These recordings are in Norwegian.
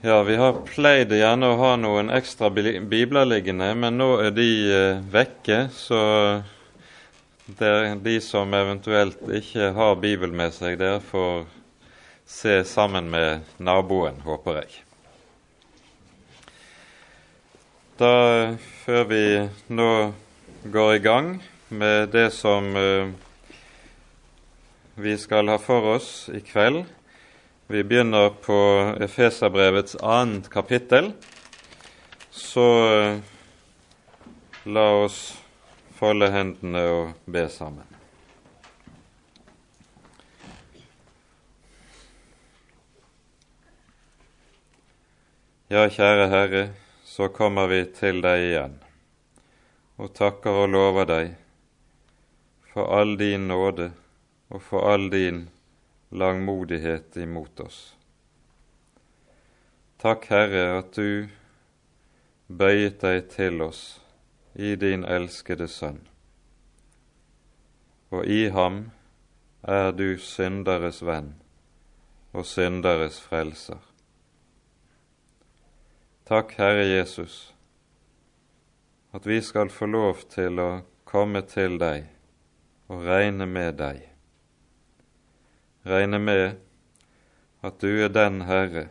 Ja, vi har pleid gjerne å ha noen ekstra bibler liggende, men nå er de eh, vekke, så det er de som eventuelt ikke har Bibel med seg, dere får se sammen med naboen, håper jeg. Da, før vi nå går i gang med det som uh, vi skal ha for oss i kveld, vi begynner på Efeserbrevets annet kapittel, så uh, la oss folde hendene og be sammen. Ja, kjære Herre, så kommer vi til deg igjen og takker og lover deg for all din nåde og for all din langmodighet imot oss. Takk, Herre, at du bøyet deg til oss i din elskede Sønn. Og i ham er du synderes venn og synderes frelser. Takk, Herre Jesus, at vi skal få lov til å komme til deg og regne med deg. Regne med at du er den Herre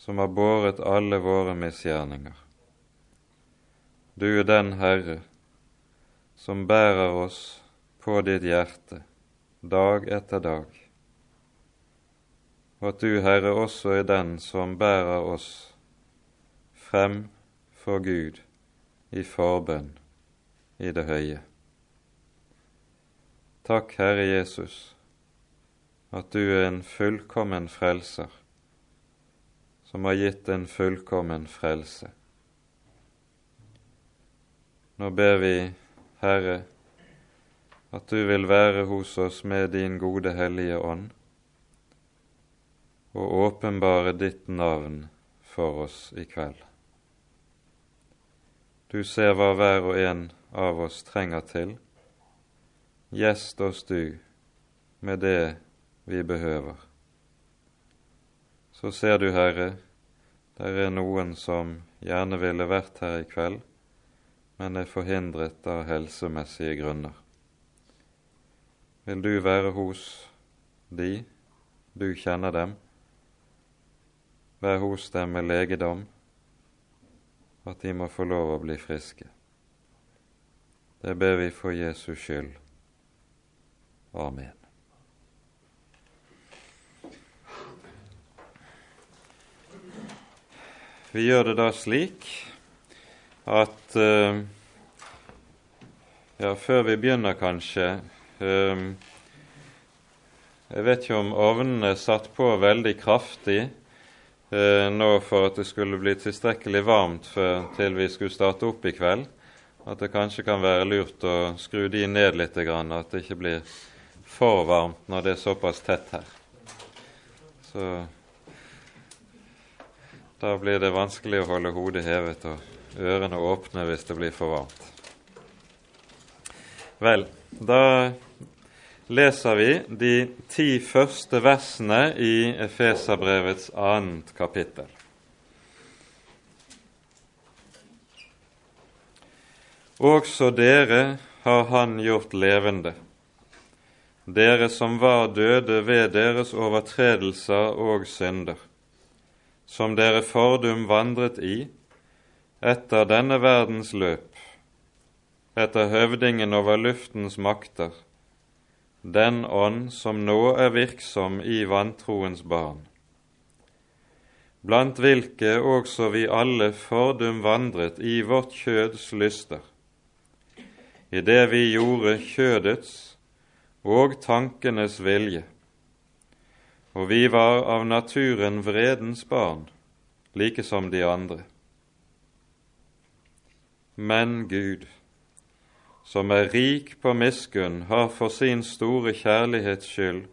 som har båret alle våre misgjerninger. Du er den Herre som bærer oss på ditt hjerte dag etter dag, og at du, Herre, også er den som bærer oss frem for Gud i forbønn i det høye. Takk, Herre Jesus, at du er en fullkommen frelser, som har gitt en fullkommen frelse. Nå ber vi, Herre, at du vil være hos oss med din gode Hellige Ånd og åpenbare ditt navn for oss i kveld. Du ser hva hver og en av oss trenger til. Gjest oss du med det vi behøver. Så ser du, Herre, der er noen som gjerne ville vært her i kveld, men er forhindret av helsemessige grunner. Vil du være hos de, du kjenner dem, vær hos dem med legedom, at de må få lov å bli friske. Det ber vi for Jesus skyld. Amen. Vi gjør det da slik at uh, Ja, før vi begynner, kanskje uh, Jeg vet ikke om ovnen er satt på veldig kraftig uh, nå for at det skulle bli tilstrekkelig varmt før, til vi skulle starte opp i kveld. At det kanskje kan være lurt å skru de ned litt, at det ikke blir for varmt når det er såpass tett her. Så da blir det vanskelig å holde hodet hevet og ørene åpne hvis det blir for varmt. Vel, da leser vi de ti første versene i Efeserbrevets annet kapittel. Også dere har Han gjort levende, dere som var døde ved deres overtredelser og synder, som dere fordum vandret i, etter denne verdens løp, etter høvdingen over luftens makter, den ånd som nå er virksom i vantroens barn, blant hvilke også vi alle fordum vandret i vårt kjøds lyster, i det vi gjorde kjødets og tankenes vilje, og vi var av naturen vredens barn, like som de andre. Men Gud, som er rik på miskunn, har for sin store kjærlighets skyld,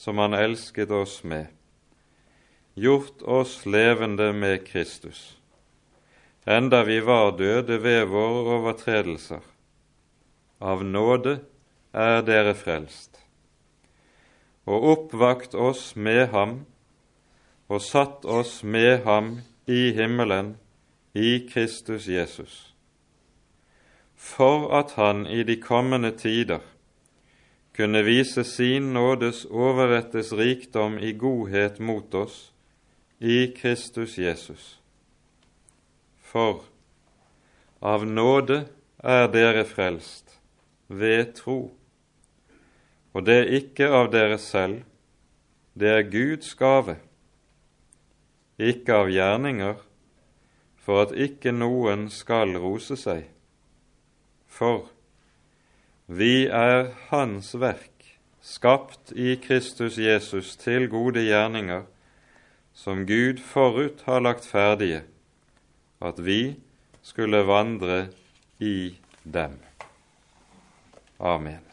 som Han elsket oss med, gjort oss levende med Kristus, enda vi var døde ved våre overtredelser. Av nåde er dere frelst, og oppvakt oss med ham og satt oss med ham i himmelen i Kristus Jesus, for at han i de kommende tider kunne vise sin nådes overrettes rikdom i godhet mot oss i Kristus Jesus. For av nåde er dere frelst ved tro, og det er ikke av dere selv, det er Guds gave, ikke av gjerninger, for at ikke noen skal rose seg. For vi er Hans verk, skapt i Kristus Jesus til gode gjerninger, som Gud forut har lagt ferdige, at vi skulle vandre i dem. Amen.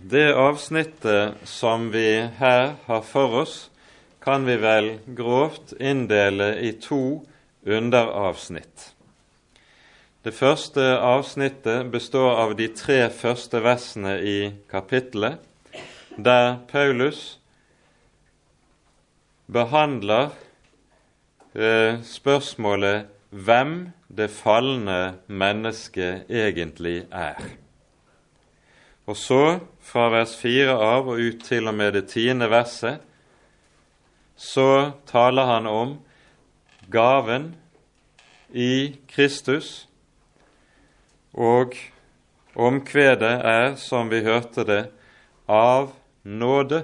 Det avsnittet som vi her har for oss, kan vi vel grovt inndele i to underavsnitt. Det første avsnittet består av de tre første versene i kapittelet, der Paulus behandler eh, spørsmålet hvem det falne mennesket egentlig er. Og så, fra vers 4 av og ut til og med det tiende verset, så taler han om gaven i Kristus, og omkvedet er, som vi hørte det, av nåde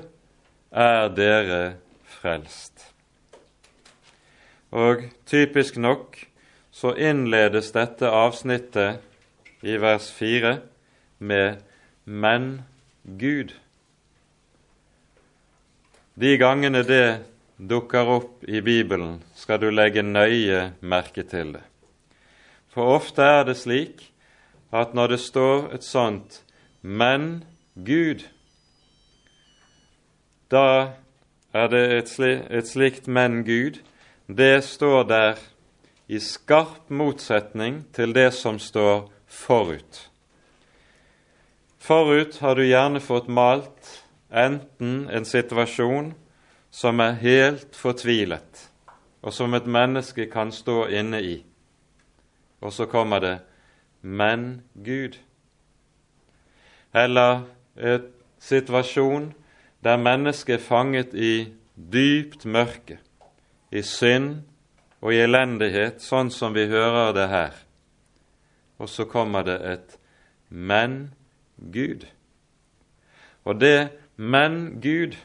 er dere frelst. Og typisk nok så innledes dette avsnittet i vers 4 med 'men Gud'. De gangene det dukker opp i Bibelen, skal du legge nøye merke til det. For ofte er det slik at når det står et sånt 'men Gud', da er det et, sli, et slikt 'men Gud', det står der i skarp motsetning til det som står forut. Forut har du gjerne fått malt enten en situasjon som er helt fortvilet, og som et menneske kan stå inne i. Og så kommer det 'men Gud'. Eller en situasjon der mennesket er fanget i dypt mørke, i synd og i elendighet, sånn som vi hører det her. Og så kommer det et 'men Gud'. Og det 'men Gud'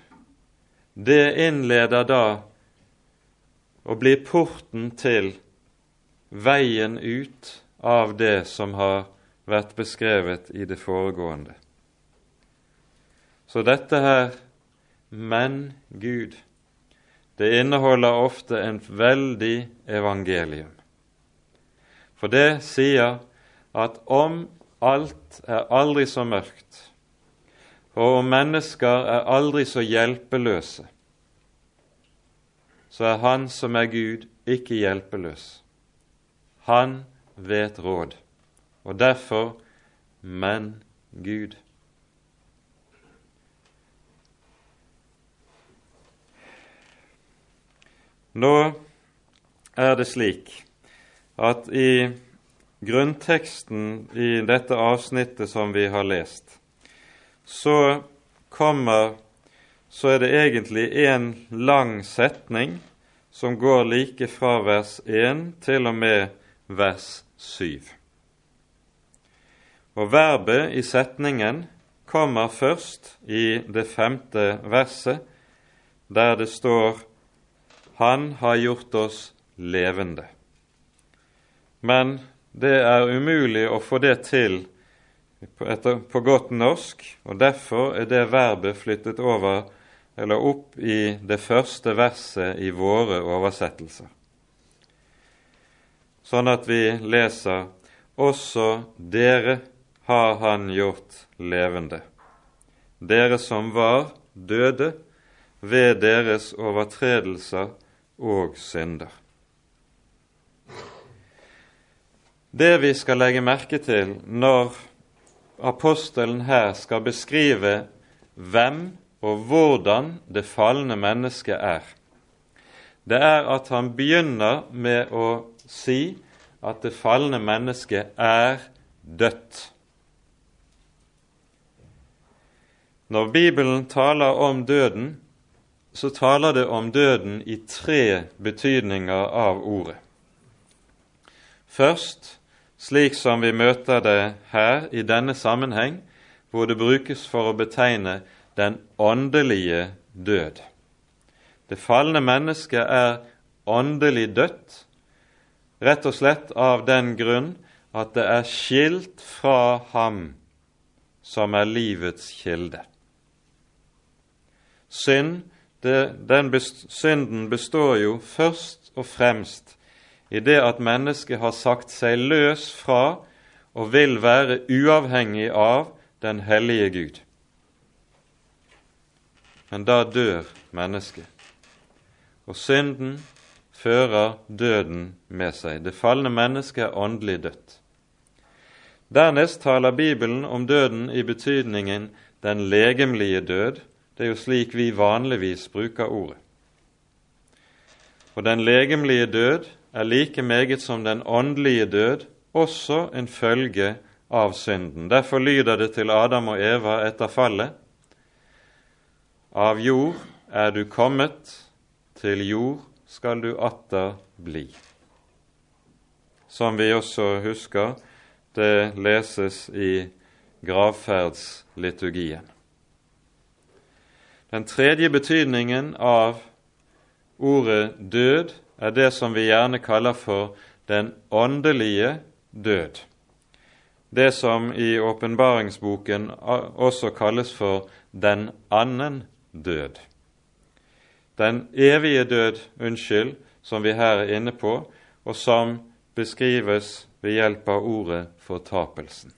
det innleder da å bli porten til veien ut av det som har vært beskrevet i det foregående. Så dette her, men Gud, det inneholder ofte en veldig evangelium. For det sier at om alt er aldri så mørkt, og om mennesker er aldri så hjelpeløse, så er Han som er Gud, ikke hjelpeløs. Han vet råd, og derfor men Gud. Nå er det slik at i grunnteksten i dette avsnittet som vi har lest, så kommer så er det egentlig en lang setning som går like fra vers 1 til og med vers 7. Og verbet i setningen kommer først i det femte verset, der det står 'Han har gjort oss levende'. Men det er umulig å få det til på, godt norsk, og derfor er det verbet flyttet over eller opp i det første verset i våre oversettelser. Sånn at vi leser også dere har han gjort levende, dere som var døde ved deres overtredelser og synder. Det vi skal legge merke til når apostelen her skal beskrive hvem og hvordan det falne mennesket er, det er at han begynner med å si at det falne mennesket er dødt. Når Bibelen taler om døden, så taler det om døden i tre betydninger av ordet. Først slik som vi møter det her i denne sammenheng, hvor det brukes for å betegne den åndelige død. Det falne mennesket er åndelig dødt, rett og slett av den grunn at det er skilt fra ham som er livets kilde. Synd, det, best, synden består jo først og fremst i det at mennesket har sagt seg løs fra og vil være uavhengig av den hellige Gud. Men da dør mennesket, og synden fører døden med seg. Det falne mennesket er åndelig dødt. Dernest taler Bibelen om døden i betydningen den legemlige død. Det er jo slik vi vanligvis bruker ordet. Og den legemlige død er like meget som den åndelige død også en følge av synden. Derfor lyder det til Adam og Eva etter fallet Av jord er du kommet, til jord skal du atter bli. Som vi også husker, det leses i gravferdsliturgien. Den tredje betydningen av ordet død er det som vi gjerne kaller for den åndelige død. Det som i åpenbaringsboken også kalles for den annen død. Den evige død, unnskyld, som vi her er inne på, og som beskrives ved hjelp av ordet fortapelsen.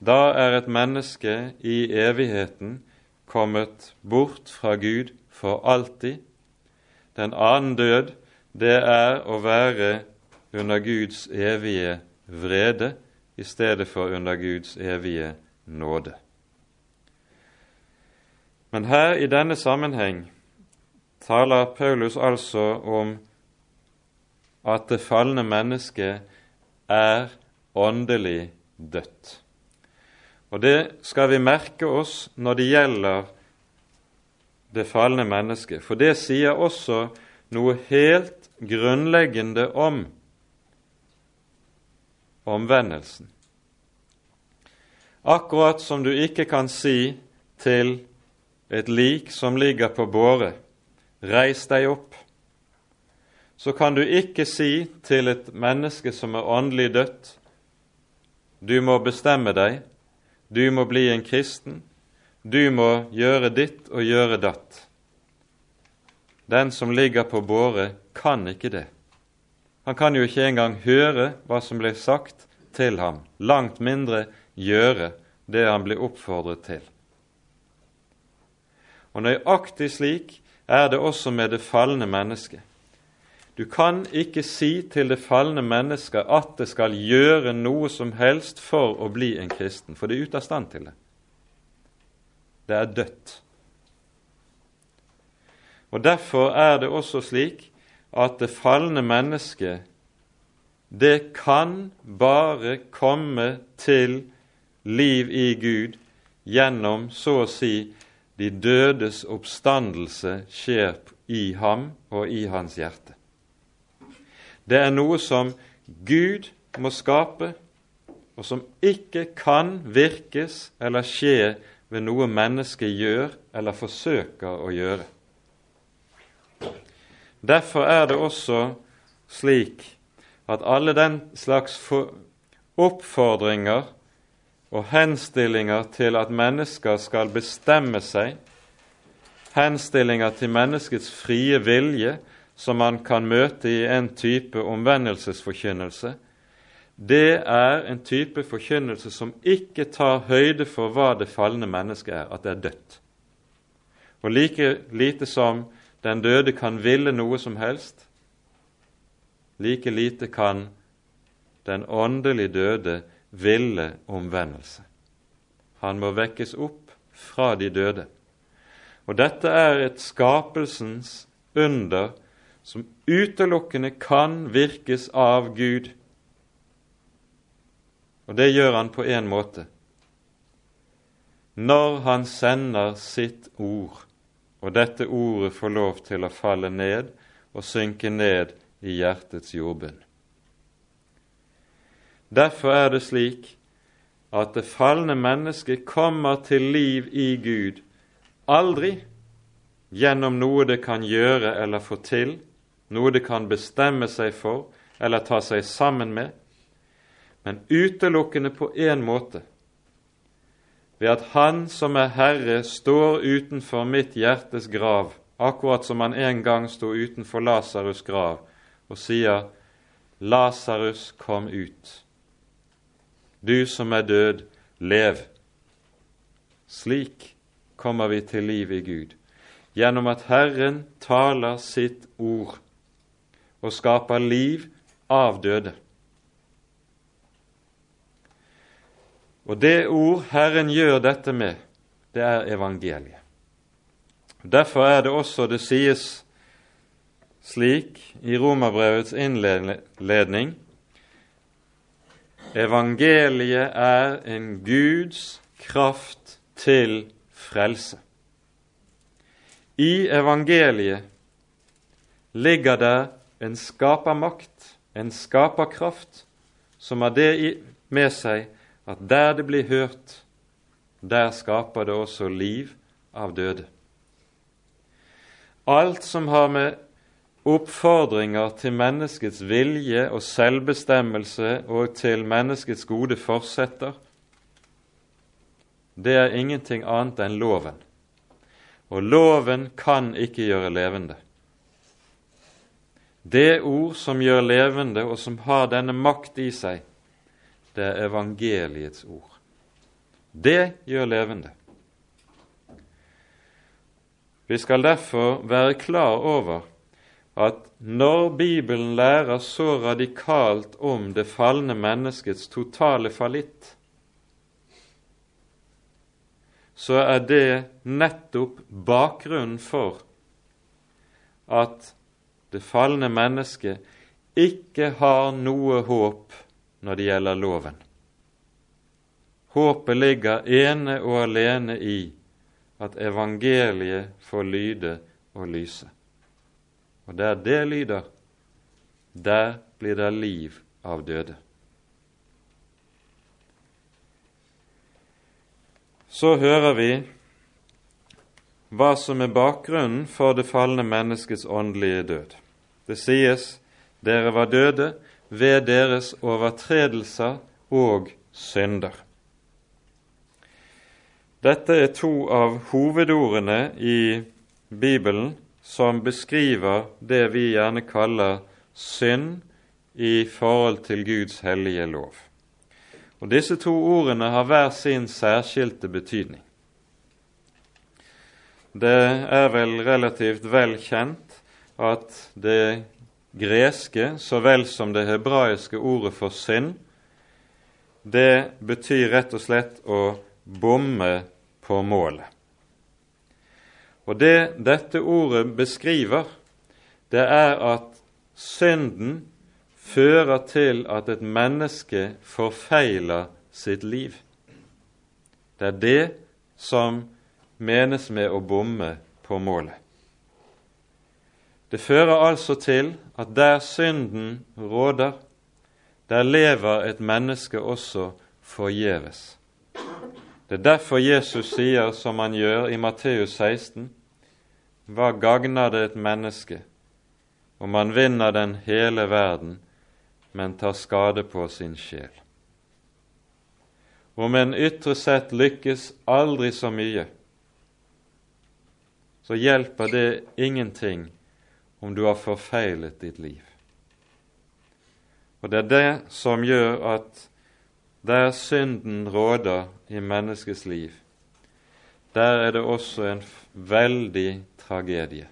Da er et menneske i evigheten kommet bort fra Gud for alltid den annen død, det er å være under Guds evige vrede i stedet for under Guds evige nåde. Men her i denne sammenheng taler Paulus altså om at det falne mennesket er åndelig dødt. Og det skal vi merke oss når det gjelder det falne mennesket. For det sier også noe helt grunnleggende om omvendelsen. Akkurat som du ikke kan si til et lik som ligger på båre, reis deg opp, så kan du ikke si til et menneske som er åndelig dødt, du må bestemme deg, du må bli en kristen, du må gjøre ditt og gjøre datt. Den som ligger på båre, kan ikke det. Han kan jo ikke engang høre hva som blir sagt til ham, langt mindre gjøre det han blir oppfordret til. Og nøyaktig slik er det også med det falne mennesket. Du kan ikke si til det falne mennesket at det skal gjøre noe som helst for å bli en kristen, for det er ute av stand til det det er dødt. Og Derfor er det også slik at det falne mennesket det kan bare komme til liv i Gud gjennom så å si de dødes oppstandelse skjer i ham og i hans hjerte. Det er noe som Gud må skape, og som ikke kan virkes eller skje ved noe mennesket gjør eller forsøker å gjøre. Derfor er det også slik at alle den slags oppfordringer og henstillinger til at mennesker skal bestemme seg, henstillinger til menneskets frie vilje, som man kan møte i en type omvendelsesforkynnelse, det er en type forkynnelse som ikke tar høyde for hva det falne mennesket er, at det er dødt. Og like lite som den døde kan ville noe som helst, like lite kan den åndelig døde ville omvendelse. Han må vekkes opp fra de døde. Og dette er et skapelsens under som utelukkende kan virkes av Gud. Og det gjør han på én måte. Når han sender sitt ord, og dette ordet får lov til å falle ned og synke ned i hjertets jordbunn. Derfor er det slik at det falne mennesket kommer til liv i Gud aldri gjennom noe det kan gjøre eller få til, noe det kan bestemme seg for eller ta seg sammen med, men utelukkende på én måte ved at Han som er Herre, står utenfor mitt hjertes grav, akkurat som han en gang sto utenfor Lasarus' grav, og sier, Lasarus, kom ut. Du som er død, lev. Slik kommer vi til liv i Gud, gjennom at Herren taler sitt ord og skaper liv av døde. Og det ord Herren gjør dette med, det er evangeliet. Derfor er det også det sies slik i Romerbrevets innledning Evangeliet er en Guds kraft til frelse. I evangeliet ligger det en skapermakt, en skaperkraft, som har det med seg at der det blir hørt, der skaper det også liv av døde. Alt som har med oppfordringer til menneskets vilje og selvbestemmelse og til menneskets gode forsetter, det er ingenting annet enn loven. Og loven kan ikke gjøre levende. Det ord som gjør levende, og som har denne makt i seg, det er evangeliets ord. Det gjør levende. Vi skal derfor være klar over at når Bibelen lærer så radikalt om det falne menneskets totale fallitt, så er det nettopp bakgrunnen for at det falne mennesket ikke har noe håp når det gjelder loven. Håpet ligger ene og alene i at evangeliet får lyde og lyse. Og der det lyder, der blir det liv av døde. Så hører vi hva som er bakgrunnen for det falne menneskets åndelige død. Det sies dere var døde ved deres overtredelser og synder. Dette er to av hovedordene i Bibelen som beskriver det vi gjerne kaller synd i forhold til Guds hellige lov. Og Disse to ordene har hver sin særskilte betydning. Det er vel relativt vel kjent at det greske så vel som det hebraiske ordet for synd, det betyr rett og slett å bomme på målet. Og det dette ordet beskriver, det er at synden fører til at et menneske forfeiler sitt liv. Det er det som menes med å bomme på målet. Det fører altså til at der synden råder, der lever et menneske også forgjeves. Det er derfor Jesus sier som han gjør i Matteus 16.: Hva gagner det et menneske om man vinner den hele verden, men tar skade på sin sjel? Om en ytre sett lykkes aldri så mye, så hjelper det ingenting om du har forfeilet ditt liv. Og det er det som gjør at der synden råder i menneskets liv, der er det også en veldig tragedie.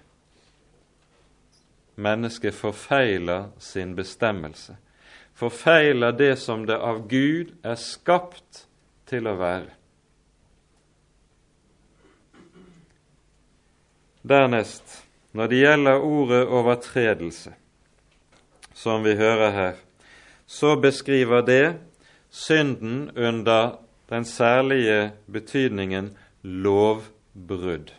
Mennesket forfeiler sin bestemmelse, forfeiler det som det av Gud er skapt til å være. Dernest, når det gjelder ordet overtredelse, som vi hører her, så beskriver det synden under den særlige betydningen lovbrudd.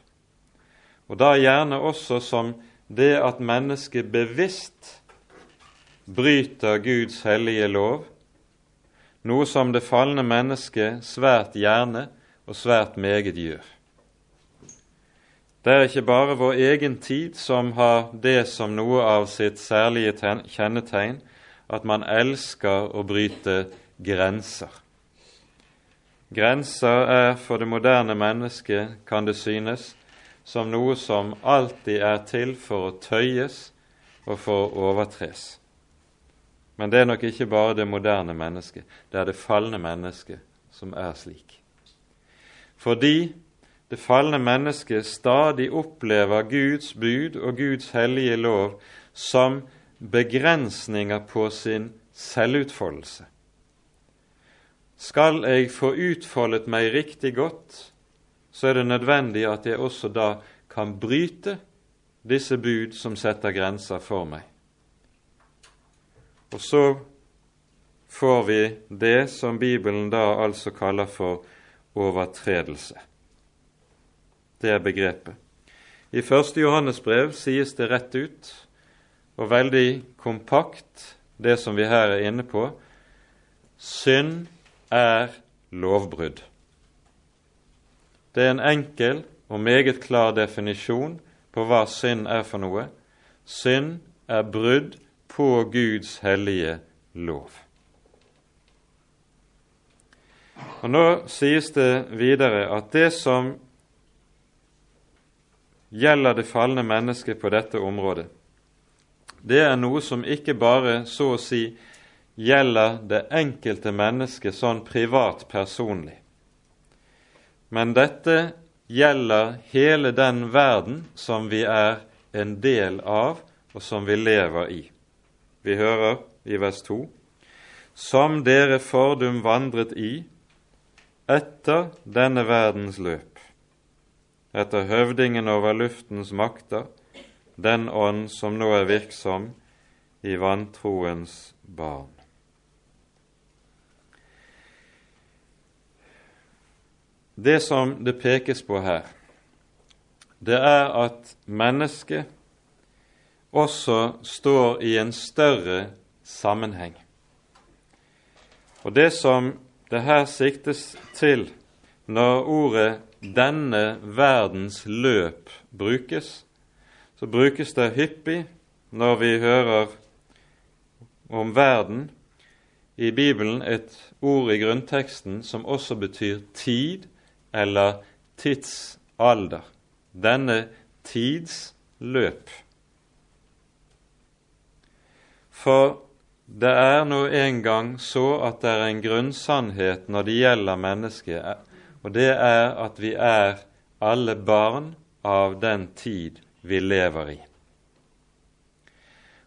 Og da gjerne også som det at mennesket bevisst bryter Guds hellige lov, noe som det falne mennesket svært gjerne og svært meget gjør. Det er ikke bare vår egen tid som har det som noe av sitt særlige kjennetegn at man elsker å bryte grenser. Grenser er for det moderne mennesket, kan det synes, som noe som alltid er til for å tøyes og for å overtres. Men det er nok ikke bare det moderne mennesket, det er det falne mennesket som er slik. Fordi det falne mennesket stadig opplever Guds bud og Guds hellige lov som begrensninger på sin selvutfoldelse. Skal jeg få utfoldet meg riktig godt, så er det nødvendig at jeg også da kan bryte disse bud som setter grenser for meg. Og så får vi det som Bibelen da altså kaller for overtredelse. Det er begrepet. I 1. Johannes brev sies det rett ut, og veldig kompakt, det som vi her er inne på. Synd er lovbrudd. Det er en enkel og meget klar definisjon på hva synd er for noe. Synd er brudd på Guds hellige lov. Og Nå sies det videre at det som gjelder det falne mennesket på dette området. Det er noe som ikke bare så å si gjelder det enkelte mennesket sånn privat personlig. Men dette gjelder hele den verden som vi er en del av, og som vi lever i. Vi hører i vers 2.: Som dere fordum vandret i etter denne verdens løp etter høvdingen over luftens makter, den ånd som nå er virksom i vantroens barn. Det som det pekes på her, det er at mennesket også står i en større sammenheng. Og det som det her siktes til når ordet denne verdens løp brukes, så brukes det hyppig når vi hører om verden i Bibelen et ord i grunnteksten som også betyr tid eller tidsalder. Denne tids løp. For det er nå en gang så at det er en grunnsannhet når det gjelder mennesket, og det er at vi er alle barn av den tid vi lever i.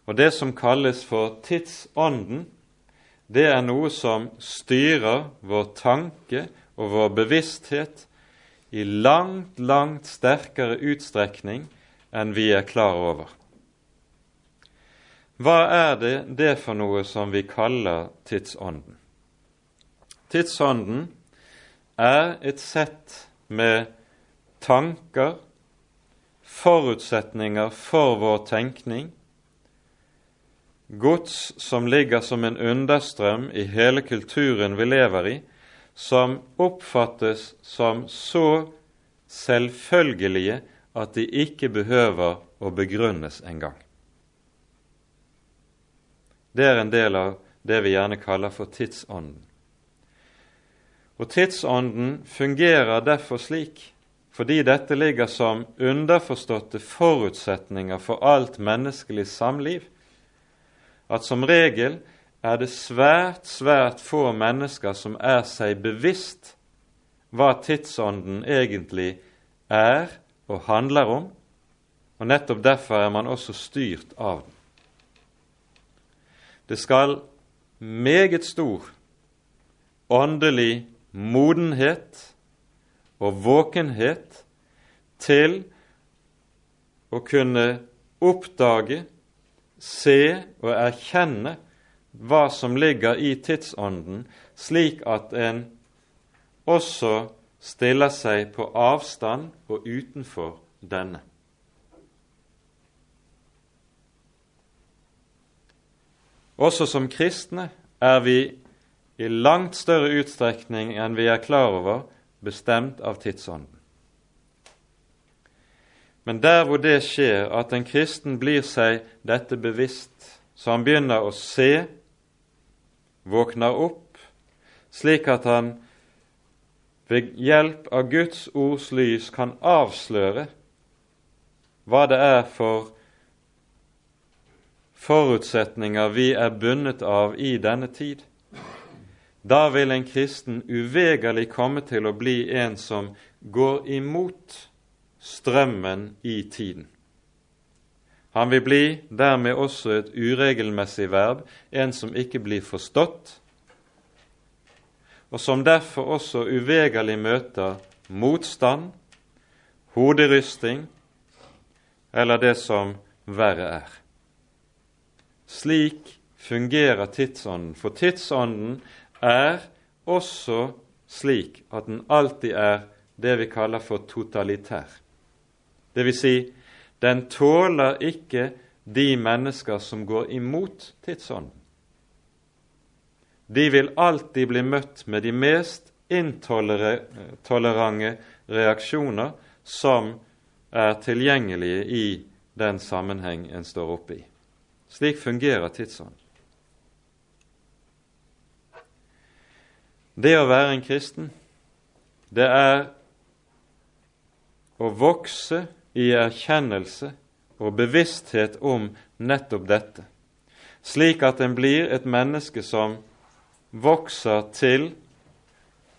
Og det som kalles for tidsånden, det er noe som styrer vår tanke og vår bevissthet i langt, langt sterkere utstrekning enn vi er klar over. Hva er det det for noe som vi kaller tidsånden? Tidsånden er et sett med tanker, forutsetninger for vår tenkning, gods som ligger som en understrøm i hele kulturen vi lever i, som oppfattes som så selvfølgelige at de ikke behøver å begrunnes engang. Det er en del av det vi gjerne kaller for tidsånden. Og tidsånden fungerer derfor slik fordi dette ligger som underforståtte forutsetninger for alt menneskelig samliv, at som regel er det svært, svært få mennesker som er seg bevisst hva tidsånden egentlig er og handler om, og nettopp derfor er man også styrt av den. Det skal meget stor åndelig modenhet og våkenhet til å kunne oppdage, se og erkjenne hva som ligger i tidsånden, slik at en også stiller seg på avstand og utenfor denne. Også som kristne er vi i langt større utstrekning enn vi er klar over, bestemt av tidsånden. Men der hvor det skjer, at en kristen blir seg dette bevisst, så han begynner å se, våkner opp, slik at han ved hjelp av Guds ords lys kan avsløre hva det er for forutsetninger vi er bundet av i denne tid, da vil en kristen uvegerlig komme til å bli en som går imot strømmen i tiden. Han vil bli dermed også et uregelmessig verb, en som ikke blir forstått, og som derfor også uvegerlig møter motstand, hoderysting eller det som verre er. Slik fungerer tidsånden, for tidsånden er også slik at den alltid er det vi kaller for totalitær. Det vil si, den tåler ikke de mennesker som går imot tidsånden. De vil alltid bli møtt med de mest intolerante reaksjoner som er tilgjengelige i den sammenheng en står oppe i. Slik fungerer tidsånd. Det å være en kristen, det er å vokse i erkjennelse og bevissthet om nettopp dette, slik at en blir et menneske som vokser til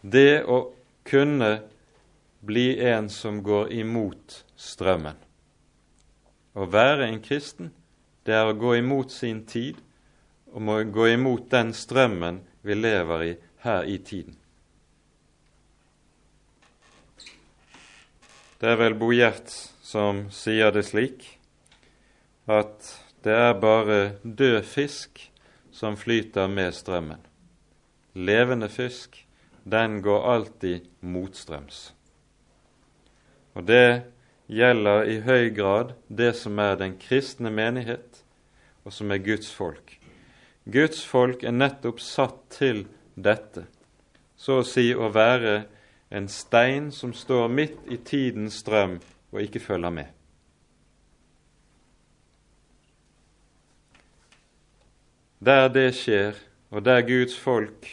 det å kunne bli en som går imot strømmen. Å være en kristen, det er å gå imot sin tid og må gå imot den strømmen vi lever i her i tiden. Det er vel Bo Gjert som sier det slik at det er bare død fisk som flyter med strømmen. Levende fisk, den går alltid motstrøms. Og det gjelder i høy grad det som er den kristne menighet, og som er Guds folk. Guds folk er nettopp satt til dette, så å si å være en stein som står midt i tidens strøm og ikke følger med. Der det skjer, og der Guds folk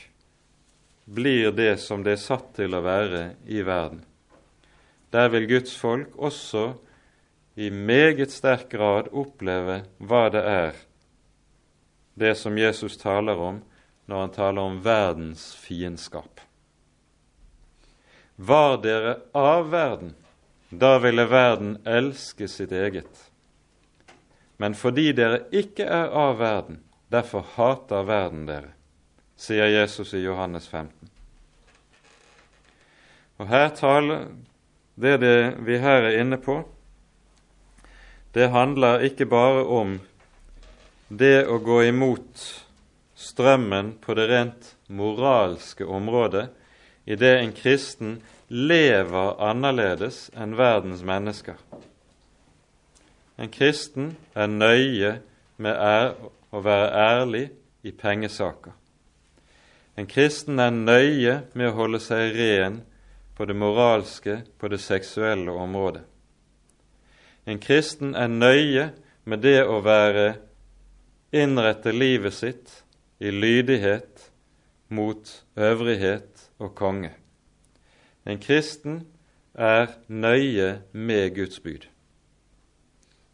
blir det som det er satt til å være i verden, der vil Guds folk også i meget sterk grad oppleve hva det er, det som Jesus taler om når han taler om verdens fiendskap. Var dere av verden, da ville verden elske sitt eget. Men fordi dere ikke er av verden, derfor hater verden dere, sier Jesus i Johannes 15. Og her taler, det, det vi her er inne på, det handler ikke bare om det å gå imot strømmen på det rent moralske området, i det en kristen lever annerledes enn verdens mennesker. En kristen er nøye med å være ærlig i pengesaker. En kristen er nøye med å holde seg ren på det moralske, på det seksuelle området. En kristen er nøye med det å være innrette livet sitt i lydighet mot øvrighet og konge. En kristen er nøye med Guds bud.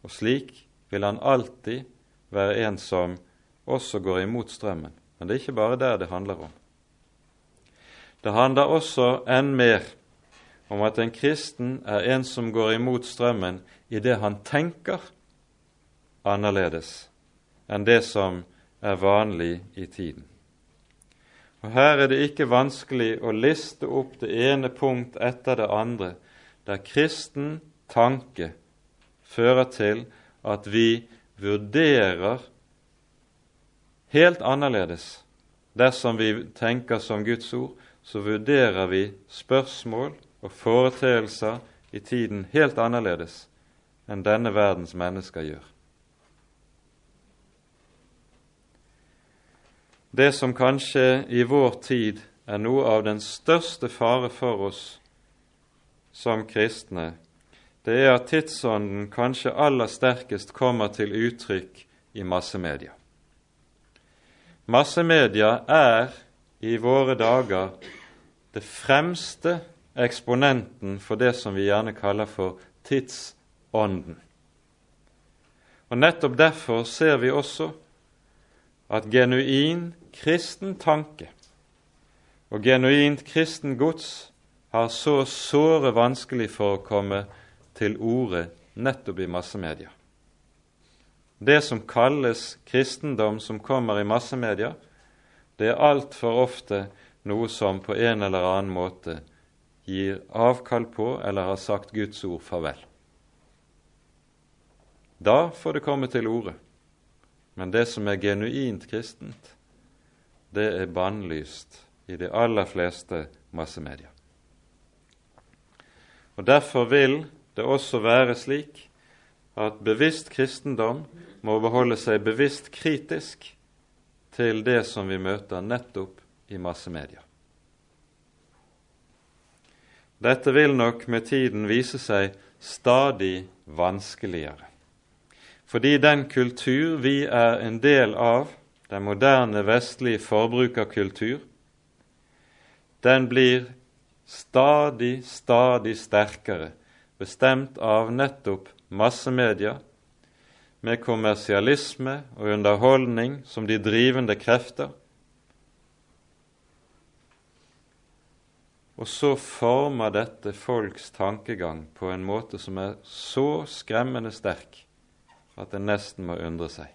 Og slik vil han alltid være en som også går imot strømmen. Men det er ikke bare der det handler om. Det handler også enn mer om at en kristen er en som går imot strømmen i det han tenker annerledes enn det som er vanlig i tiden. Og Her er det ikke vanskelig å liste opp det ene punkt etter det andre, der kristen tanke fører til at vi vurderer helt annerledes. Dersom vi tenker som Guds ord, så vurderer vi spørsmål og foreteelser i tiden helt annerledes enn denne verdens mennesker gjør. Det som kanskje i vår tid er noe av den største fare for oss som kristne, det er at tidsånden kanskje aller sterkest kommer til uttrykk i massemedia. Massemedia er i våre dager det fremste eksponenten for det som vi gjerne kaller for tidsånden. Og Nettopp derfor ser vi også at genuin kristen tanke og genuint kristen gods har så såre vanskelig for å komme til orde nettopp i massemedia. Det som kalles kristendom som kommer i massemedia, det er altfor ofte noe som på en eller annen måte gir avkall på eller har sagt Guds ord farvel. Da får det komme til orde. Men det som er genuint kristent, det er bannlyst i de aller fleste massemedier. Og Derfor vil det også være slik at bevisst kristendom må beholde seg bevisst kritisk til det som vi møter nettopp i massemedia. Dette vil nok med tiden vise seg stadig vanskeligere, fordi den kultur vi er en del av, den moderne vestlige forbrukerkultur, den blir stadig, stadig sterkere, bestemt av nettopp massemedia, med kommersialisme og underholdning som de drivende krefter. Og så former dette folks tankegang på en måte som er så skremmende sterk at det nesten må undre seg.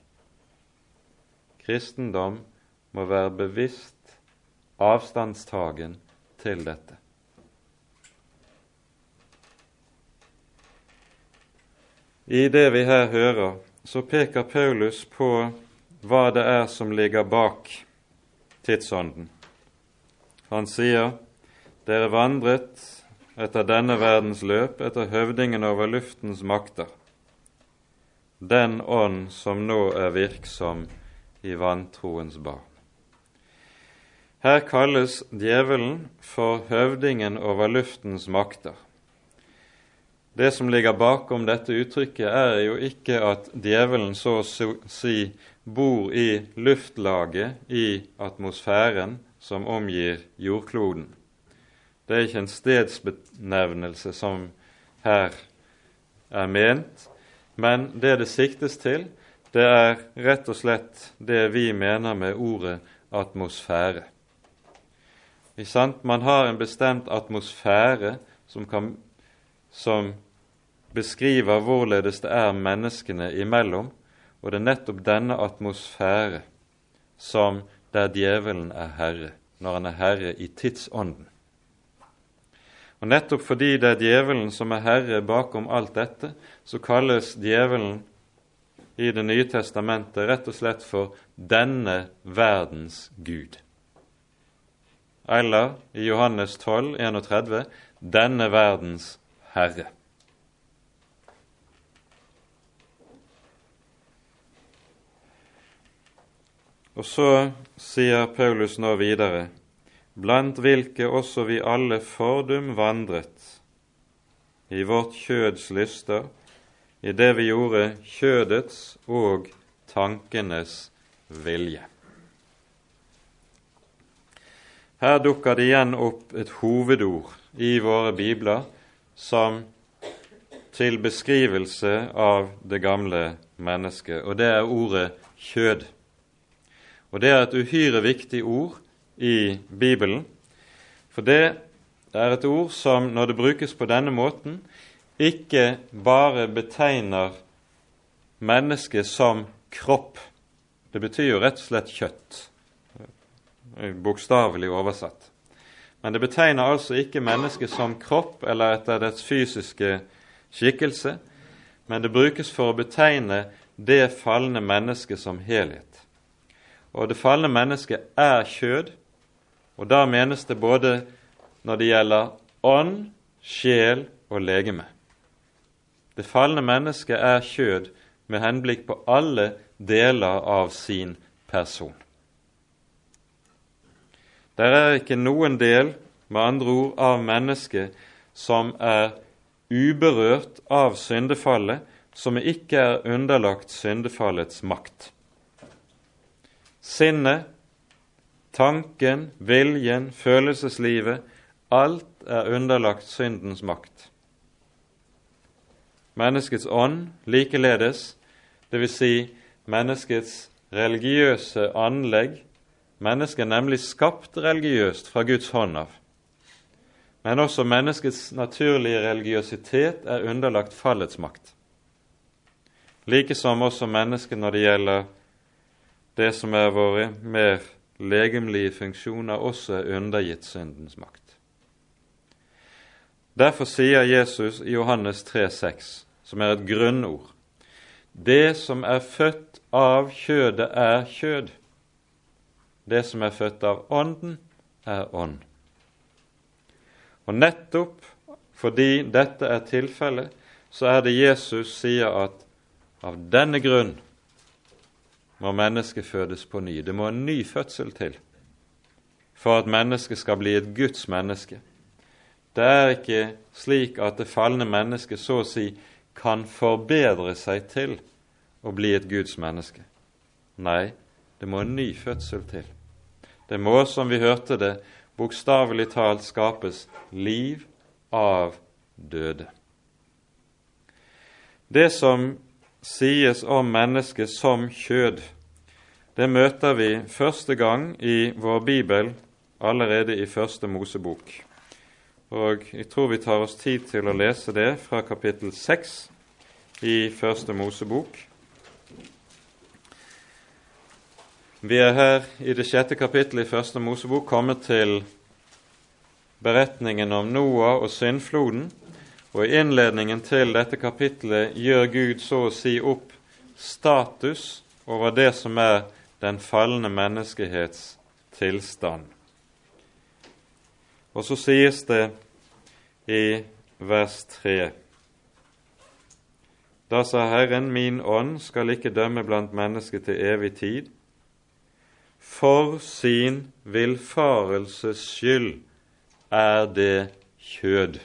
Kristendom må være bevisst avstandstagen til dette. I det vi her hører, så peker Paulus på hva det er som ligger bak tidsånden. Han sier dere vandret etter denne verdens løp, etter høvdingen over luftens makter, den ånd som nå er virksom i vantroens barn. Her kalles djevelen for høvdingen over luftens makter. Det som ligger bakom dette uttrykket, er jo ikke at djevelen så å si bor i luftlaget i atmosfæren som omgir jordkloden. Det er ikke en stedsbenevnelse som her er ment, men det det siktes til, det er rett og slett det vi mener med ordet atmosfære. Man har en bestemt atmosfære som, kan, som beskriver hvorledes det er menneskene imellom, og det er nettopp denne atmosfære som der djevelen er herre, når han er herre i tidsånden. Og Nettopp fordi det er djevelen som er herre bakom alt dette, så kalles djevelen i Det nye testamentet rett og slett for 'denne verdens Gud'. Eller i Johannes 12, 31, 'denne verdens Herre'. Og så sier Paulus nå videre, blant hvilke også vi alle fordum vandret, i vårt kjøds lyster, i det vi gjorde kjødets og tankenes vilje. Her dukker det igjen opp et hovedord i våre bibler som til beskrivelse av det gamle mennesket, og det er ordet kjød. Og det er et uhyre viktig ord i Bibelen, for det er et ord som, når det brukes på denne måten, ikke bare betegner mennesket som kropp. Det betyr jo rett og slett kjøtt. bokstavelig oversatt. Men det betegner altså ikke mennesket som kropp eller etter dets fysiske skikkelse, men det brukes for å betegne det falne mennesket som helhet. Og det falne mennesket er kjød, og da menes det både når det gjelder ånd, sjel og legeme. Det falne mennesket er kjød med henblikk på alle deler av sin person. Der er ikke noen del, med andre ord, av mennesket som er uberørt av syndefallet, som ikke er underlagt syndefallets makt. Sinnet, tanken, viljen, følelseslivet alt er underlagt syndens makt. Menneskets ånd likeledes, dvs. Si menneskets religiøse anlegg, Mennesket er nemlig skapt religiøst fra Guds hånd av. Men også menneskets naturlige religiøsitet er underlagt fallets makt. Likesom også mennesket når det gjelder det som er våre mer legemlige funksjoner, også er undergitt syndens makt. Derfor sier Jesus i Johannes 3,6, som er et grunnord, det som er født av kjødet, er kjød. Det som er født av Ånden, er ånd. Og nettopp fordi dette er tilfellet, så er det Jesus sier at av denne grunn må mennesket fødes på ny. Det må en ny fødsel til for at mennesket skal bli et Guds menneske. Det er ikke slik at det falne mennesket så å si kan forbedre seg til å bli et Guds menneske. Nei, det må en ny fødsel til. Det må, som vi hørte det, bokstavelig talt skapes liv av døde. Det som sies om mennesket som kjød, det møter vi første gang i vår bibel allerede i Første Mosebok. Og jeg tror vi tar oss tid til å lese det fra kapittel seks i Første Mosebok. Vi er her i det sjette kapittelet i Første Mosebok kommet til beretningen om Noah og syndfloden. Og i innledningen til dette kapittelet gjør Gud så å si opp status over det som er den falne menneskehets tilstand. Og så sies det i vers 3. Da sa Herren, min ånd skal ikke dømme blant mennesker til evig tid, for sin villfarelses skyld er det kjød.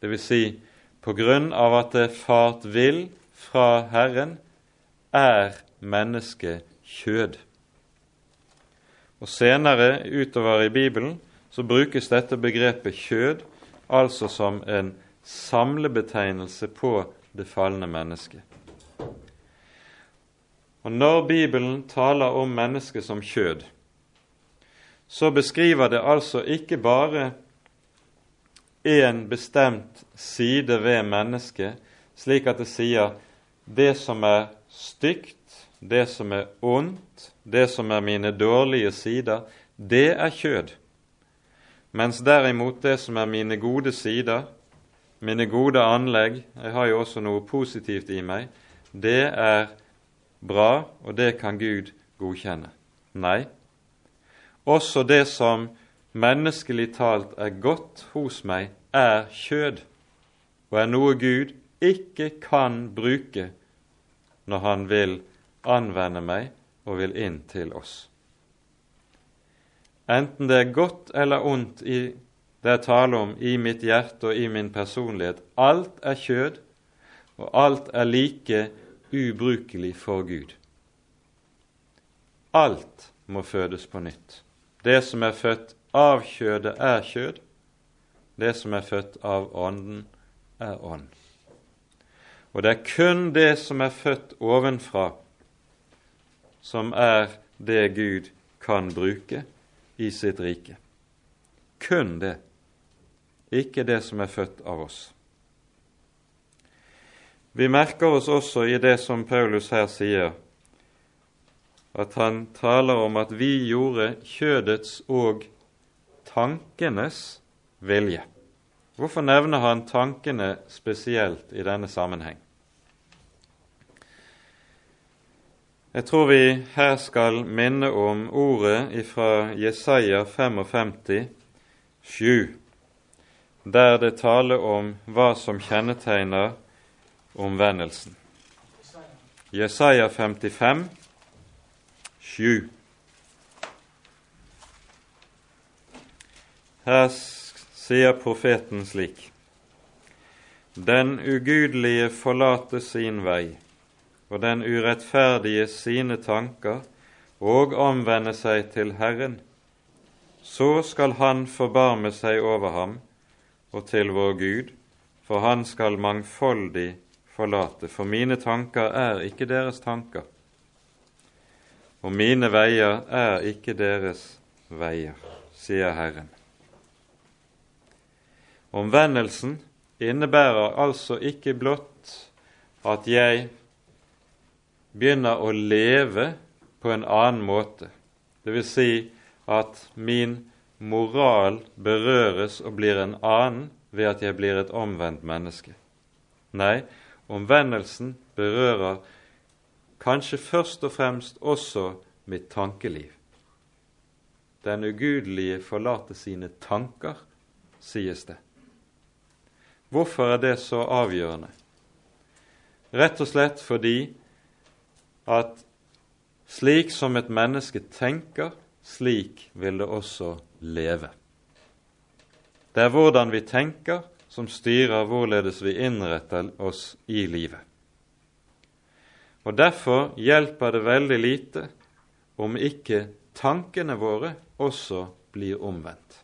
Det vil si, på grunn av at det fart vill fra Herren, er mennesket kjød. Og Senere utover i Bibelen så brukes dette begrepet kjød altså som en samlebetegnelse på det falne mennesket. Og Når Bibelen taler om mennesket som kjød, så beskriver det altså ikke bare én bestemt side ved mennesket, slik at det sier det som er stygt, det som er ondt, det som er mine dårlige sider, det er kjød. Mens derimot det som er mine gode sider, mine gode anlegg, jeg har jo også noe positivt i meg, det er bra, og det kan Gud godkjenne. Nei, også det som menneskelig talt er godt hos meg, er kjød, og er noe Gud ikke kan bruke når Han vil anvende meg og vil inn til oss. Enten det er godt eller ondt i det er tale om i mitt hjerte og i min personlighet, alt er kjød, og alt er like ubrukelig for Gud. Alt må fødes på nytt. Det som er født av kjødet, er kjød. Det som er født av Ånden, er ånd. Og det er kun det som er født ovenfra, som er det Gud kan bruke i sitt rike. Kun det, ikke det som er født av oss. Vi merker oss også i det som Paulus her sier, at han taler om at vi gjorde kjødets og tankenes vilje. Hvorfor nevner han tankene spesielt i denne sammenheng? Jeg tror vi her skal minne om ordet fra Jesaja 55, 7, der det taler om hva som kjennetegner omvendelsen. Jesaja 55, 7. Her sier profeten slik.: Den ugudelige forlater sin vei, og den urettferdige sine tanker, og omvende seg til Herren. Så skal Han forbarme seg over ham og til vår Gud, for Han skal mangfoldig forlate. For mine tanker er ikke deres tanker, og mine veier er ikke deres veier, sier Herren. Omvendelsen innebærer altså ikke blott at jeg begynner å leve på en annen måte, dvs. Si at min moral berøres og blir en annen ved at jeg blir et omvendt menneske. Nei, omvendelsen berører kanskje først og fremst også mitt tankeliv. Den ugudelige forlater sine tanker, sies det. Hvorfor er det så avgjørende? Rett og slett fordi at slik som et menneske tenker, slik vil det også leve. Det er hvordan vi tenker, som styrer hvorledes vi innretter oss i livet. Og Derfor hjelper det veldig lite om ikke tankene våre også blir omvendt.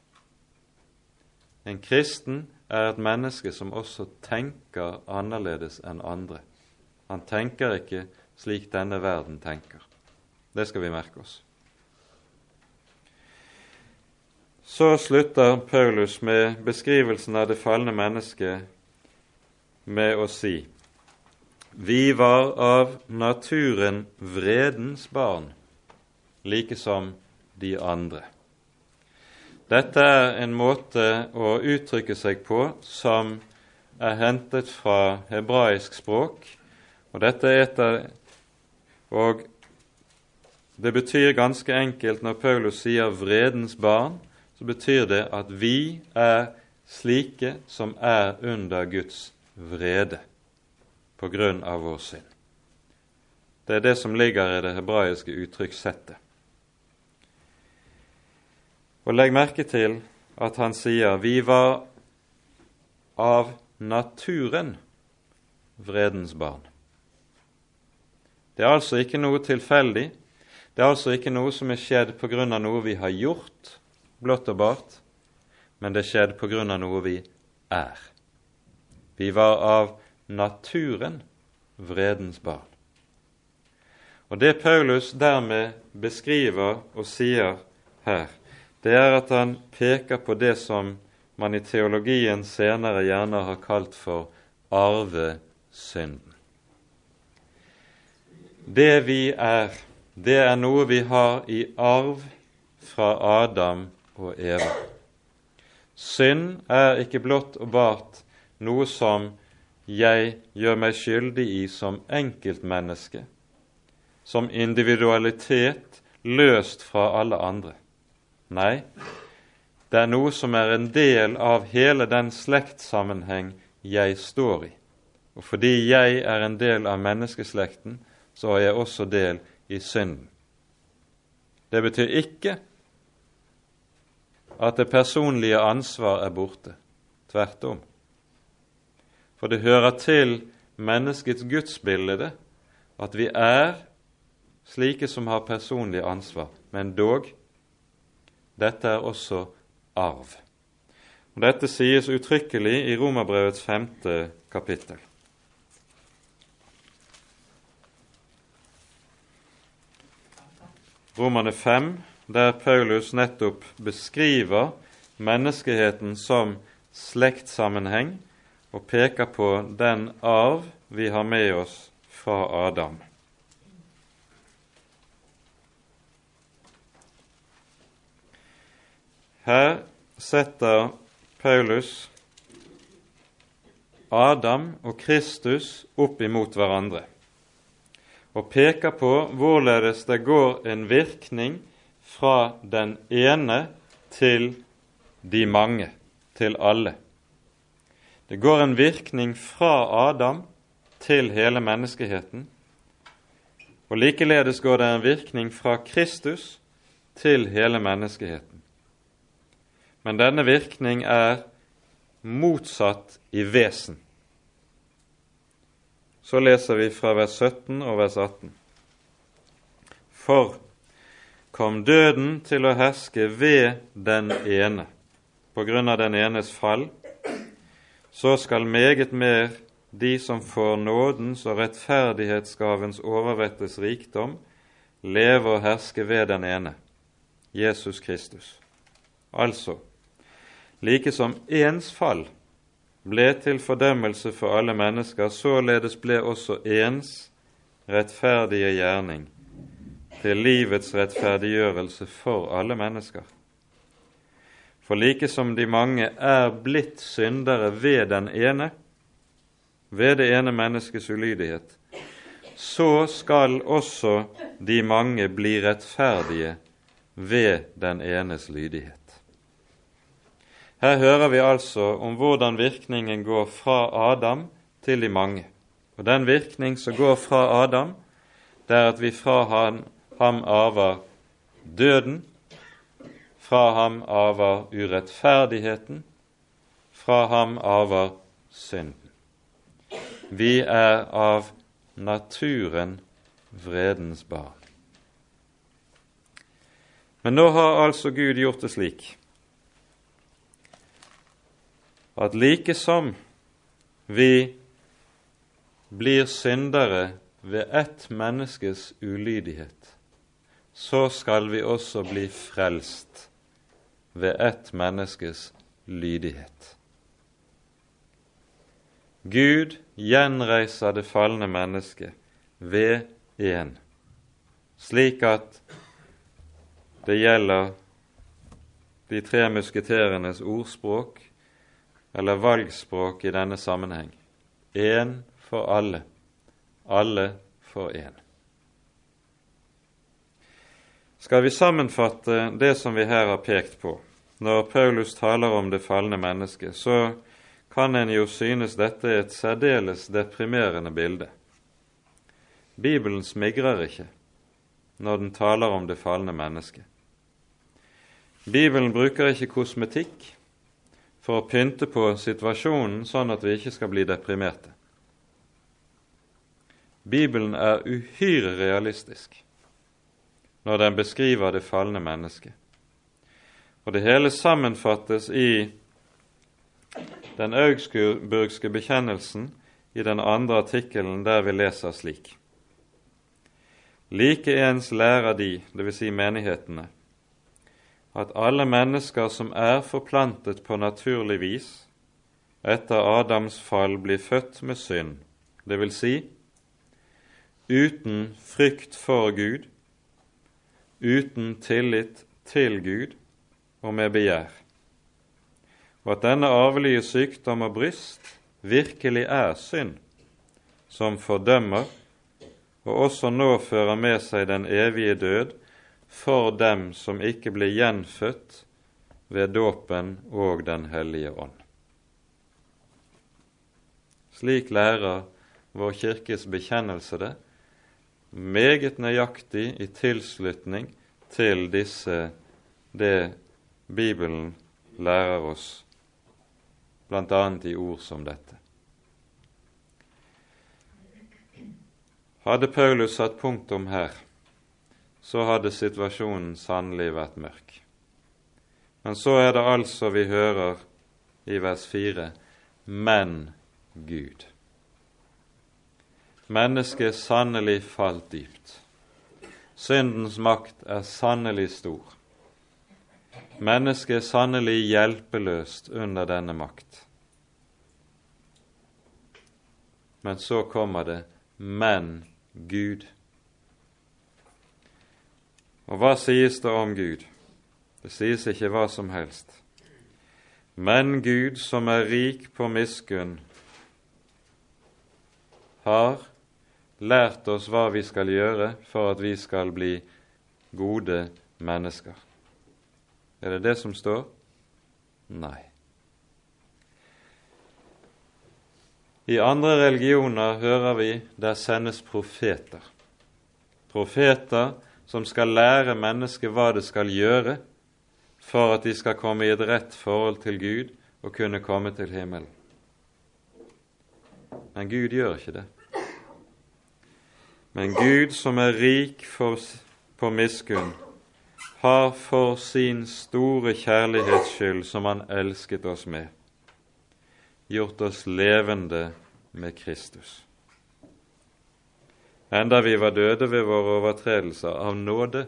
En kristen er et menneske som også tenker annerledes enn andre. Han tenker ikke slik denne verden tenker. Det skal vi merke oss. Så slutter Paulus med beskrivelsen av det falne mennesket med å si vi var av naturen vredens barn, like som de andre. Dette er en måte å uttrykke seg på som er hentet fra hebraisk språk, og dette er et av og det betyr ganske enkelt, når Paulus sier 'vredens barn', så betyr det at vi er slike som er under Guds vrede på grunn av vår synd. Det er det som ligger i det hebraiske uttrykkssettet. Og legg merke til at han sier 'vi var av naturen vredens barn'. Det er altså ikke noe tilfeldig. Det er altså ikke noe som er skjedd av noe vi har gjort, blått og bart, men det er skjedd av noe vi er. Vi var av naturen vredens barn. Og Det Paulus dermed beskriver og sier her, det er at han peker på det som man i teologien senere gjerne har kalt for arvesynden. Det vi er, det er noe vi har i arv fra Adam og Eva. Synd er ikke blott og bart noe som jeg gjør meg skyldig i som enkeltmenneske, som individualitet løst fra alle andre. Nei, det er noe som er en del av hele den slektssammenheng jeg står i. Og fordi jeg er en del av menneskeslekten, så har jeg også del i synden. Det betyr ikke at det personlige ansvar er borte. Tvert om. For det hører til menneskets gudsbilde at vi er slike som har personlig ansvar. Men dog dette er også arv. Og Dette sies uttrykkelig i Romerbrevets femte kapittel. Romane 5, der Paulus nettopp beskriver menneskeheten som slektssammenheng og peker på den arv vi har med oss fra Adam. Her setter Paulus Adam og Kristus opp imot hverandre og peker på hvorledes det går en virkning fra den ene til de mange, til alle. Det går en virkning fra Adam til hele menneskeheten, og likeledes går det en virkning fra Kristus til hele menneskeheten. Men denne virkning er motsatt i vesen. Så leser vi fra vers 17 og vers 18. For kom døden til å herske ved den ene, på grunn av den enes fall, så skal meget mer de som får nådens og rettferdighetsgavens overvettes rikdom, leve og herske ved den ene, Jesus Kristus. Altså, like som ens fall ble til fordømmelse for alle mennesker, således ble også ens rettferdige gjerning til livets rettferdiggjørelse for alle mennesker. For like som de mange er blitt syndere ved den ene, ved det ene menneskets ulydighet, så skal også de mange bli rettferdige ved den enes lydighet. Her hører vi altså om hvordan virkningen går fra Adam til de mange. Og Den virkning som går fra Adam, det er at vi fra ham, ham arver døden, fra ham arver urettferdigheten, fra ham arver synden. Vi er av naturen vredens barn. Men nå har altså Gud gjort det slik at like som vi blir syndere ved ett menneskes ulydighet, så skal vi også bli frelst ved ett menneskes lydighet. Gud gjenreiser det falne mennesket ved én, slik at det gjelder de tre musketerenes ordspråk eller valgspråk i denne sammenheng. Én for alle, alle for én. Skal vi sammenfatte det som vi her har pekt på, når Paulus taler om det falne mennesket, så kan en jo synes dette er et særdeles deprimerende bilde. Bibelen smigrer ikke når den taler om det falne mennesket. Bibelen bruker ikke kosmetikk for å pynte på situasjonen sånn at vi ikke skal bli deprimerte. Bibelen er uhyre realistisk når den beskriver det falne mennesket. Og det hele sammenfattes i den augsburgske bekjennelsen i den andre artikkelen der vi leser slik. Likeens lærer de, dvs. Si menighetene, at alle mennesker som er forplantet på naturlig vis etter Adams fall, blir født med synd, vil si uten frykt for Gud, uten tillit til Gud og med begjær, og at denne arvelige sykdom og bryst virkelig er synd, som fordømmer og også nå fører med seg den evige død for dem som ikke ble gjenfødt ved dåpen og Den hellige ånd. Slik lærer vår kirkes bekjennelse det, meget nøyaktig i tilslutning til disse det Bibelen lærer oss, bl.a. i ord som dette. Hadde Paulus satt punktum her, så hadde situasjonen sannelig vært mørk. Men så er det altså vi hører i vers 4 men Gud. Mennesket er sannelig falt dypt. Syndens makt er sannelig stor. Mennesket er sannelig hjelpeløst under denne makt. Men så kommer det men Gud. Og hva sies det om Gud? Det sies ikke hva som helst. Men Gud, som er rik på miskunn, har lært oss hva vi skal gjøre for at vi skal bli gode mennesker. Er det det som står? Nei. I andre religioner hører vi der sendes profeter. Profeter som skal lære mennesket hva det skal gjøre for at de skal komme i et rett forhold til Gud og kunne komme til himmelen. Men Gud gjør ikke det. Men Gud, som er rik for, på miskunn, har for sin store kjærlighets skyld, som Han elsket oss med, gjort oss levende med Kristus. Enda vi var døde ved våre overtredelser, av nåde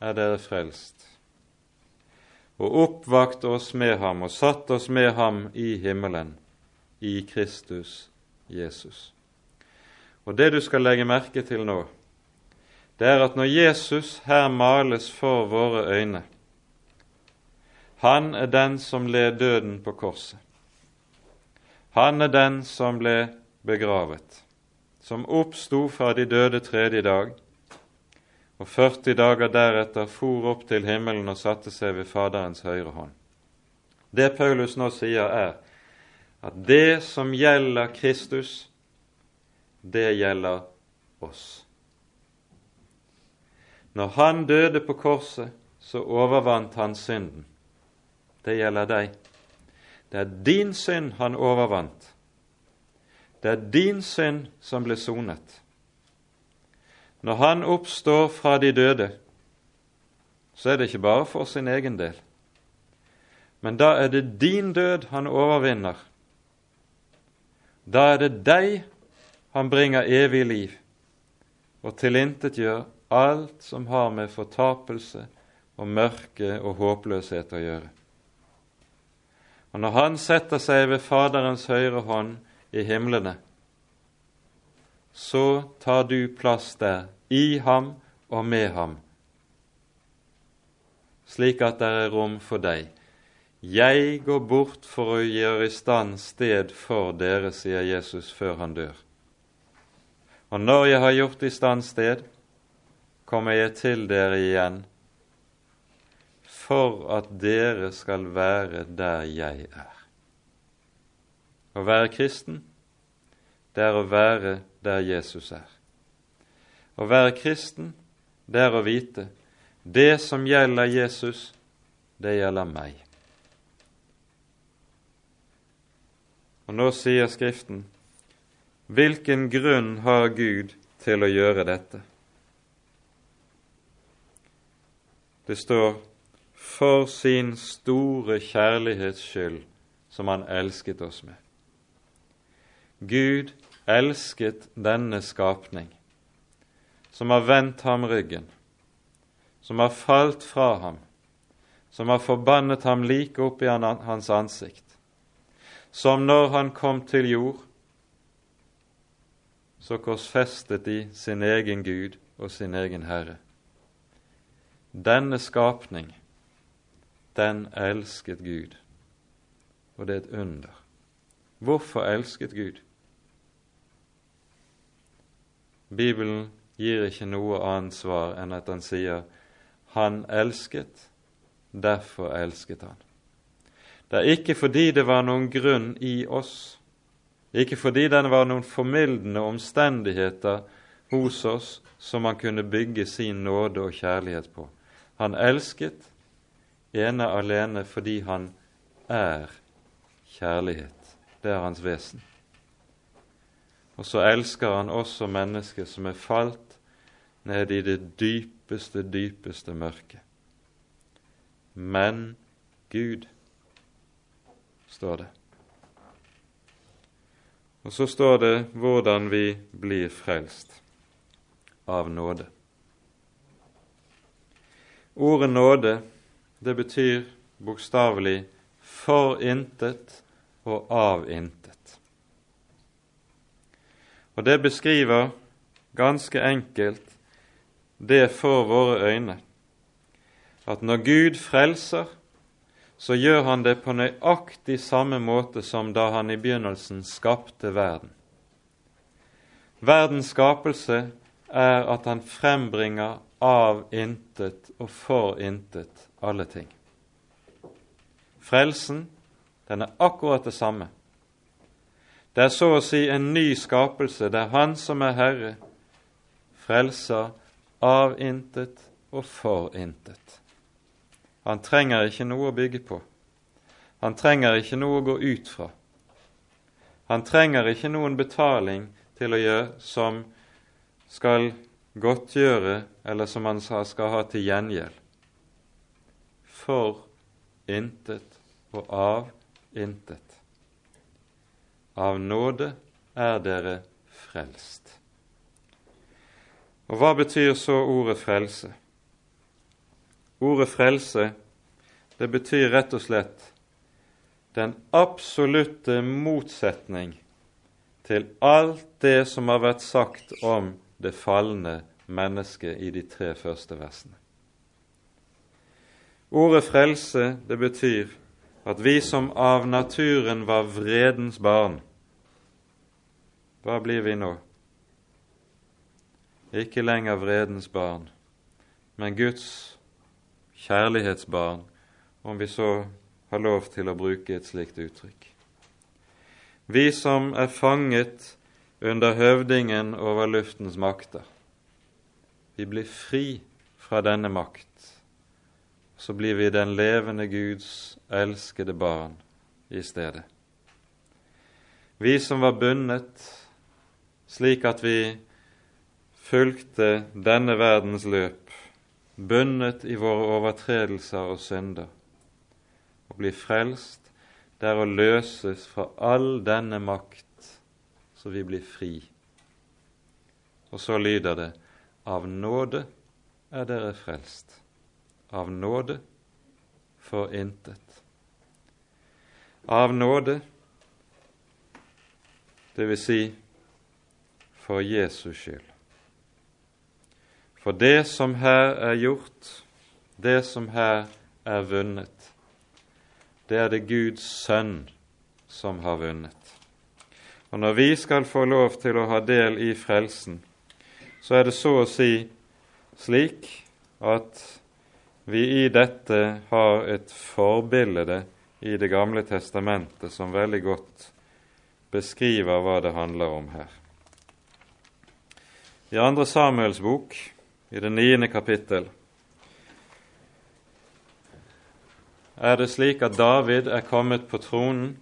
er dere frelst. Og oppvakt oss med ham og satt oss med ham i himmelen, i Kristus Jesus. Og det du skal legge merke til nå, det er at når Jesus her males for våre øyne Han er den som led døden på korset. Han er den som ble begravet, som oppsto fra de døde tredje dag, og 40 dager deretter for opp til himmelen og satte seg ved Faderens høyre hånd. Det Paulus nå sier, er at det som gjelder Kristus, det gjelder oss. Når han døde på korset, så overvant han synden. Det gjelder deg. Det er din synd han overvant. Det er din synd som ble sonet. Når han oppstår fra de døde, så er det ikke bare for sin egen del. Men da er det din død han overvinner. Da er det deg han bringer evig liv og tilintetgjør alt som har med fortapelse og mørke og håpløshet å gjøre. Og når Han setter seg ved Faderens høyre hånd i himlene, så tar du plass der, i ham og med ham, slik at det er rom for deg. Jeg går bort for å gjøre i stand sted for dere, sier Jesus før han dør. Og når jeg har gjort i stand sted, kommer jeg til dere igjen, for at dere skal være der jeg er. Å være kristen, det er å være der Jesus er. Å være kristen, det er å vite det som gjelder Jesus, det gjelder meg. Og nå sier Skriften hvilken grunn har Gud til å gjøre dette? Det står for sin store kjærlighets skyld som han elsket oss med. Gud elsket denne skapning, som har vendt ham ryggen, som har falt fra ham, som har forbannet ham like opp i hans ansikt, som når han kom til jord, så korsfestet de sin egen Gud og sin egen Herre. Denne skapning, den elsket Gud, og det er et under. Hvorfor elsket Gud? Bibelen gir ikke noe annet svar enn at han sier 'Han elsket, derfor elsket han'. Det er ikke fordi det var noen grunn i oss, ikke fordi det var noen formildende omstendigheter hos oss som han kunne bygge sin nåde og kjærlighet på. Han elsket ene alene fordi han er kjærlighet. Det er hans vesen. Og så elsker han også mennesker som er falt ned i det dypeste, dypeste mørket. Men Gud, står det. Og så står det hvordan vi blir frelst av nåde. Ordet nåde, det betyr bokstavelig for intet og av intet. Og det beskriver ganske enkelt det for våre øyne at når Gud frelser, så gjør han det på nøyaktig samme måte som da han i begynnelsen skapte verden. Verdens skapelse er at han frembringer av intet og for intet alle ting. Frelsen, den er akkurat det samme. Det er så å si en ny skapelse Det er Han som er Herre, frelser av intet og for intet. Han trenger ikke noe å bygge på. Han trenger ikke noe å gå ut fra. Han trenger ikke noen betaling til å gjøre som skal godtgjøre, eller som han skal ha til gjengjeld. For intet og av intet. Av nåde er dere frelst. Og hva betyr så ordet frelse? Ordet frelse, det betyr rett og slett den absolutte motsetning til alt det som har vært sagt om det falne mennesket i de tre første versene. Ordet frelse, det betyr at vi som av naturen var vredens barn, hva blir vi nå? Ikke lenger vredens barn, men Guds kjærlighetsbarn, om vi så har lov til å bruke et slikt uttrykk. Vi som er fanget under høvdingen over luftens makter, vi blir fri fra denne makt. Så blir vi den levende Guds elskede barn i stedet. Vi som var bundet slik at vi fulgte denne verdens løp, bundet i våre overtredelser og synder. Å bli frelst, det er å løses fra all denne makt, så vi blir fri. Og så lyder det av nåde er dere frelst. Av nåde for intet. Av nåde, det vil si for Jesus skyld. For det som her er gjort, det som her er vunnet, det er det Guds sønn som har vunnet. Og når vi skal få lov til å ha del i frelsen, så er det så å si slik at vi i dette har et forbilde i Det gamle testamentet som veldig godt beskriver hva det handler om her. I andre Samuels bok, i det niende kapittel, er det slik at David er kommet på tronen.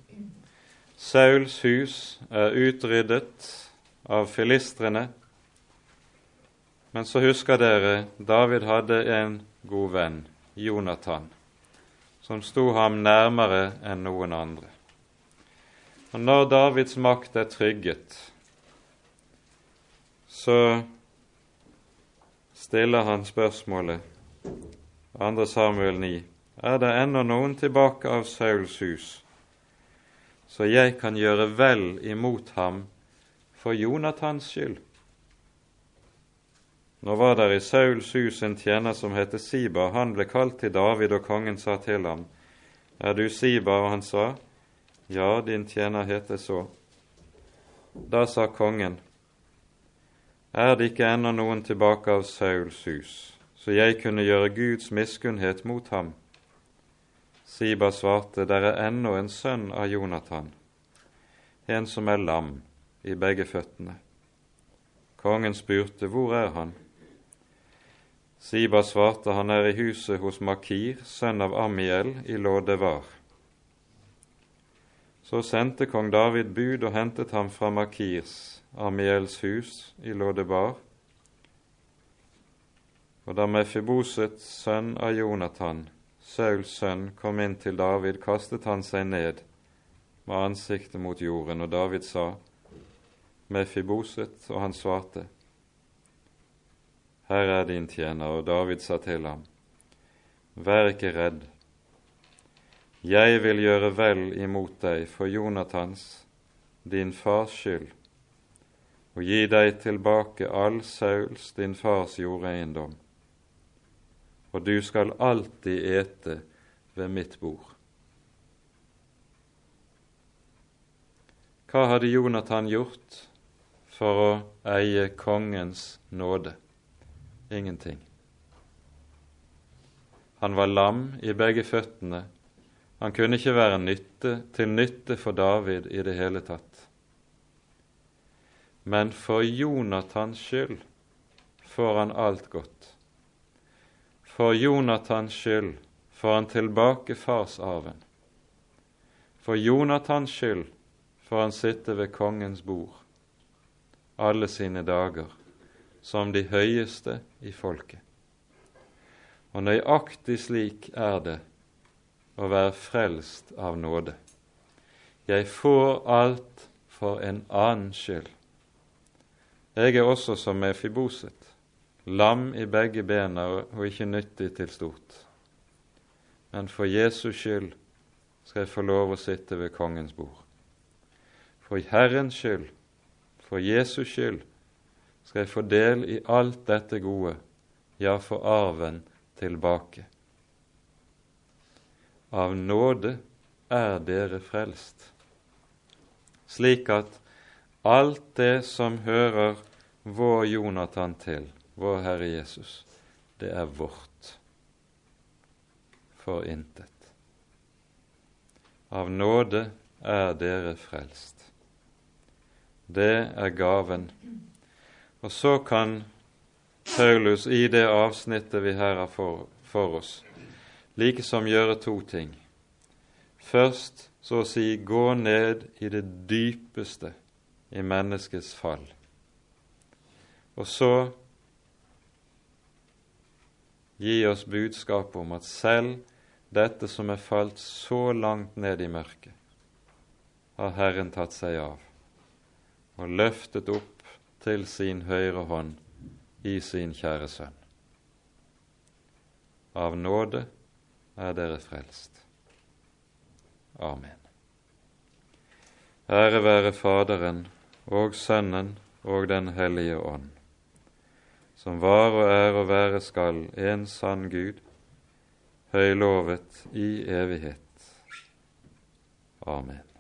Sauls hus er utryddet av filistrene. Men så husker dere David hadde en god venn, Jonathan, som sto ham nærmere enn noen andre. Og når Davids makt er trygget, så stiller han spørsmålet, 2. Samuel 9, er det ennå noen tilbake av Sauls hus, så jeg kan gjøre vel imot ham for Jonathans skyld? Nå var der i Sauls hus en tjener som het Siba. Han ble kalt til David, og kongen sa til ham, Er du Siba? Og han sa, Ja, din tjener heter så. Da sa kongen, er det ikke ennå noen tilbake av Sauls hus, så jeg kunne gjøre Guds miskunnhet mot ham? Siba svarte, der er ennå en sønn av Jonathan, en som er lam i begge føttene. Kongen spurte, hvor er han? Siba svarte, han er i huset hos Makir, sønn av Amiel, i Lådevar. Så sendte kong David bud og hentet ham fra Makirs Amiels hus i Lådebar. Og da Mefiboset, sønn av Jonathan, Sauls sønn, kom inn til David, kastet han seg ned med ansiktet mot jorden, og David sa, Mefiboset, og han svarte, Her er din tjener, og David sa til ham, Vær ikke redd, jeg vil gjøre vel imot deg for Jonathans, din fars skyld, og gi deg tilbake all Sauls, din fars jordeiendom. og du skal alltid ete ved mitt bord. Hva hadde Jonathan gjort for å eie kongens nåde? Ingenting. Han var lam i begge føttene. Han kunne ikke være nytte, til nytte for David i det hele tatt. Men for Jonathans skyld får han alt godt. For Jonathans skyld får han tilbake farsarven. For Jonathans skyld får han sitte ved kongens bord alle sine dager som de høyeste i folket. Og nøyaktig slik er det å være frelst av nåde. Jeg får alt for en annen skyld. Jeg er også som Mefiboset, lam i begge bena og ikke nyttig til stort. Men for Jesus skyld skal jeg få lov å sitte ved kongens bord. For Herrens skyld, for Jesus skyld, skal jeg få del i alt dette gode, ja, få arven tilbake. Av nåde er dere frelst, slik at alt det som hører vår Jonathan til, vår Herre Jesus, det er vårt for intet. Av nåde er dere frelst. Det er gaven. Og så kan Paulus i det avsnittet vi her har for, for oss, likesom gjøre to ting. Først så å si gå ned i det dypeste i menneskets fall. Og så gi oss budskap om at selv dette som er falt så langt ned i mørket, har Herren tatt seg av og løftet opp til sin høyre hånd i sin kjære Sønn. Av nåde er dere frelst. Amen. Ære være Faderen og Sønnen og Den hellige ånd, som var og er og være skal en sann Gud, høylovet i evighet. Amen.